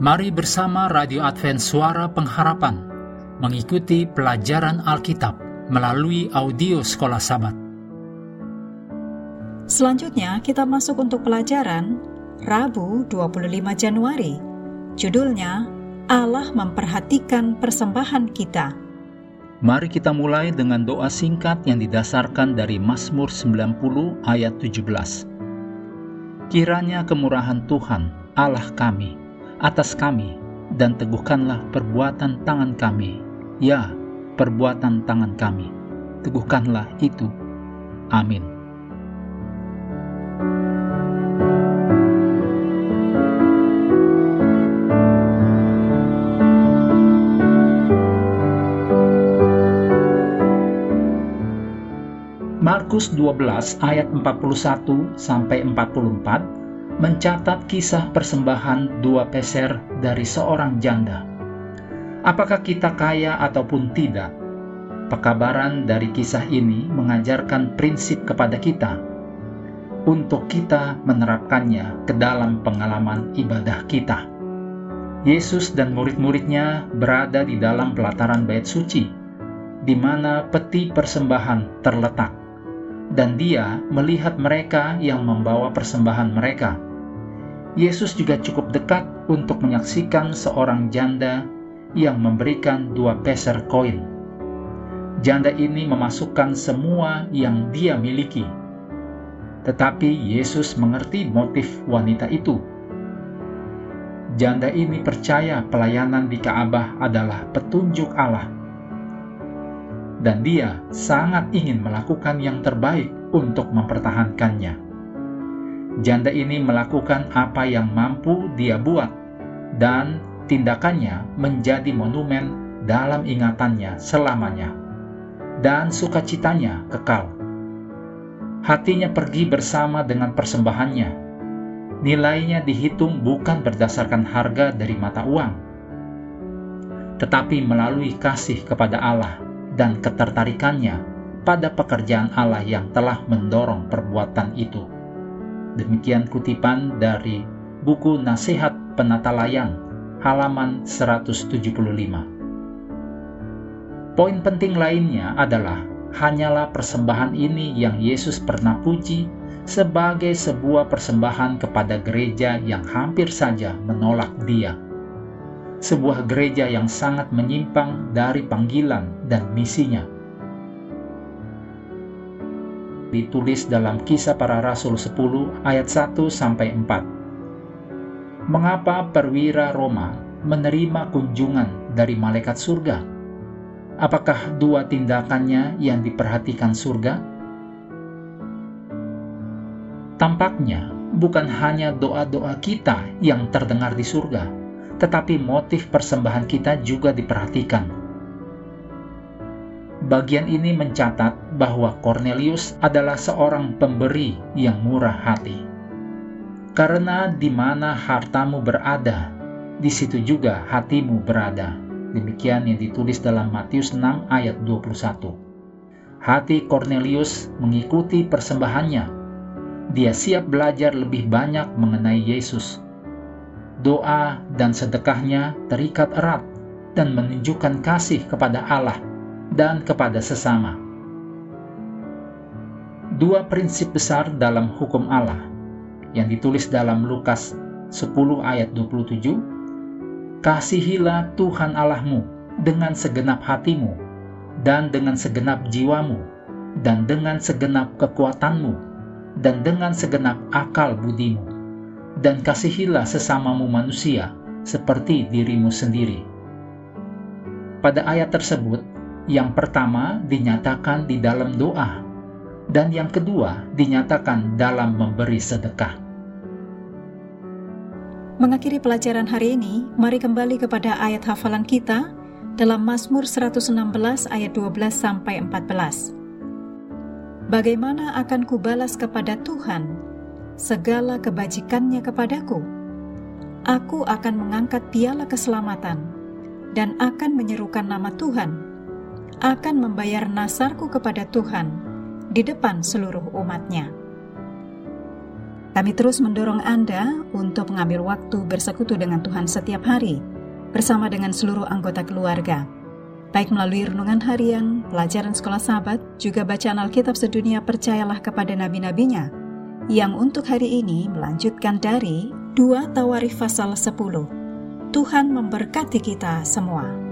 Mari bersama Radio Advent Suara Pengharapan mengikuti pelajaran Alkitab melalui audio Sekolah Sabat. Selanjutnya kita masuk untuk pelajaran Rabu 25 Januari. Judulnya Allah memperhatikan persembahan kita. Mari kita mulai dengan doa singkat yang didasarkan dari Mazmur 90 ayat 17. Kiranya kemurahan Tuhan, Allah kami, atas kami, dan teguhkanlah perbuatan tangan kami. Ya, perbuatan tangan kami. Teguhkanlah itu. Amin. Markus 12 ayat 41 sampai 44 mencatat kisah persembahan dua peser dari seorang janda. Apakah kita kaya ataupun tidak? Pekabaran dari kisah ini mengajarkan prinsip kepada kita untuk kita menerapkannya ke dalam pengalaman ibadah kita. Yesus dan murid-muridnya berada di dalam pelataran bait suci, di mana peti persembahan terletak, dan dia melihat mereka yang membawa persembahan mereka Yesus juga cukup dekat untuk menyaksikan seorang janda yang memberikan dua peser koin. Janda ini memasukkan semua yang dia miliki. Tetapi Yesus mengerti motif wanita itu. Janda ini percaya pelayanan di Ka'bah adalah petunjuk Allah. Dan dia sangat ingin melakukan yang terbaik untuk mempertahankannya janda ini melakukan apa yang mampu dia buat, dan tindakannya menjadi monumen dalam ingatannya selamanya, dan sukacitanya kekal. Hatinya pergi bersama dengan persembahannya. Nilainya dihitung bukan berdasarkan harga dari mata uang, tetapi melalui kasih kepada Allah dan ketertarikannya pada pekerjaan Allah yang telah mendorong perbuatan itu. Demikian kutipan dari buku Nasihat Penata Layang, halaman 175. Poin penting lainnya adalah hanyalah persembahan ini yang Yesus pernah puji sebagai sebuah persembahan kepada gereja yang hampir saja menolak Dia. Sebuah gereja yang sangat menyimpang dari panggilan dan misinya ditulis dalam Kisah Para Rasul 10 ayat 1 sampai 4. Mengapa perwira Roma menerima kunjungan dari malaikat surga? Apakah dua tindakannya yang diperhatikan surga? Tampaknya bukan hanya doa-doa kita yang terdengar di surga, tetapi motif persembahan kita juga diperhatikan Bagian ini mencatat bahwa Cornelius adalah seorang pemberi yang murah hati. Karena di mana hartamu berada, di situ juga hatimu berada. Demikian yang ditulis dalam Matius 6 ayat 21. Hati Cornelius mengikuti persembahannya. Dia siap belajar lebih banyak mengenai Yesus. Doa dan sedekahnya terikat erat dan menunjukkan kasih kepada Allah dan kepada sesama. Dua prinsip besar dalam hukum Allah yang ditulis dalam Lukas 10 ayat 27, Kasihilah Tuhan Allahmu dengan segenap hatimu, dan dengan segenap jiwamu, dan dengan segenap kekuatanmu, dan dengan segenap akal budimu, dan kasihilah sesamamu manusia seperti dirimu sendiri. Pada ayat tersebut, yang pertama dinyatakan di dalam doa, dan yang kedua dinyatakan dalam memberi sedekah. Mengakhiri pelajaran hari ini, mari kembali kepada ayat hafalan kita dalam Mazmur 116 ayat 12 sampai 14. Bagaimana akan kubalas kepada Tuhan segala kebajikannya kepadaku? Aku akan mengangkat piala keselamatan dan akan menyerukan nama Tuhan akan membayar nasarku kepada Tuhan di depan seluruh umatnya. Kami terus mendorong Anda untuk mengambil waktu bersekutu dengan Tuhan setiap hari, bersama dengan seluruh anggota keluarga, baik melalui renungan harian, pelajaran sekolah sahabat, juga bacaan Alkitab sedunia percayalah kepada nabi-nabinya, yang untuk hari ini melanjutkan dari 2 Tawarif pasal 10. Tuhan memberkati kita semua.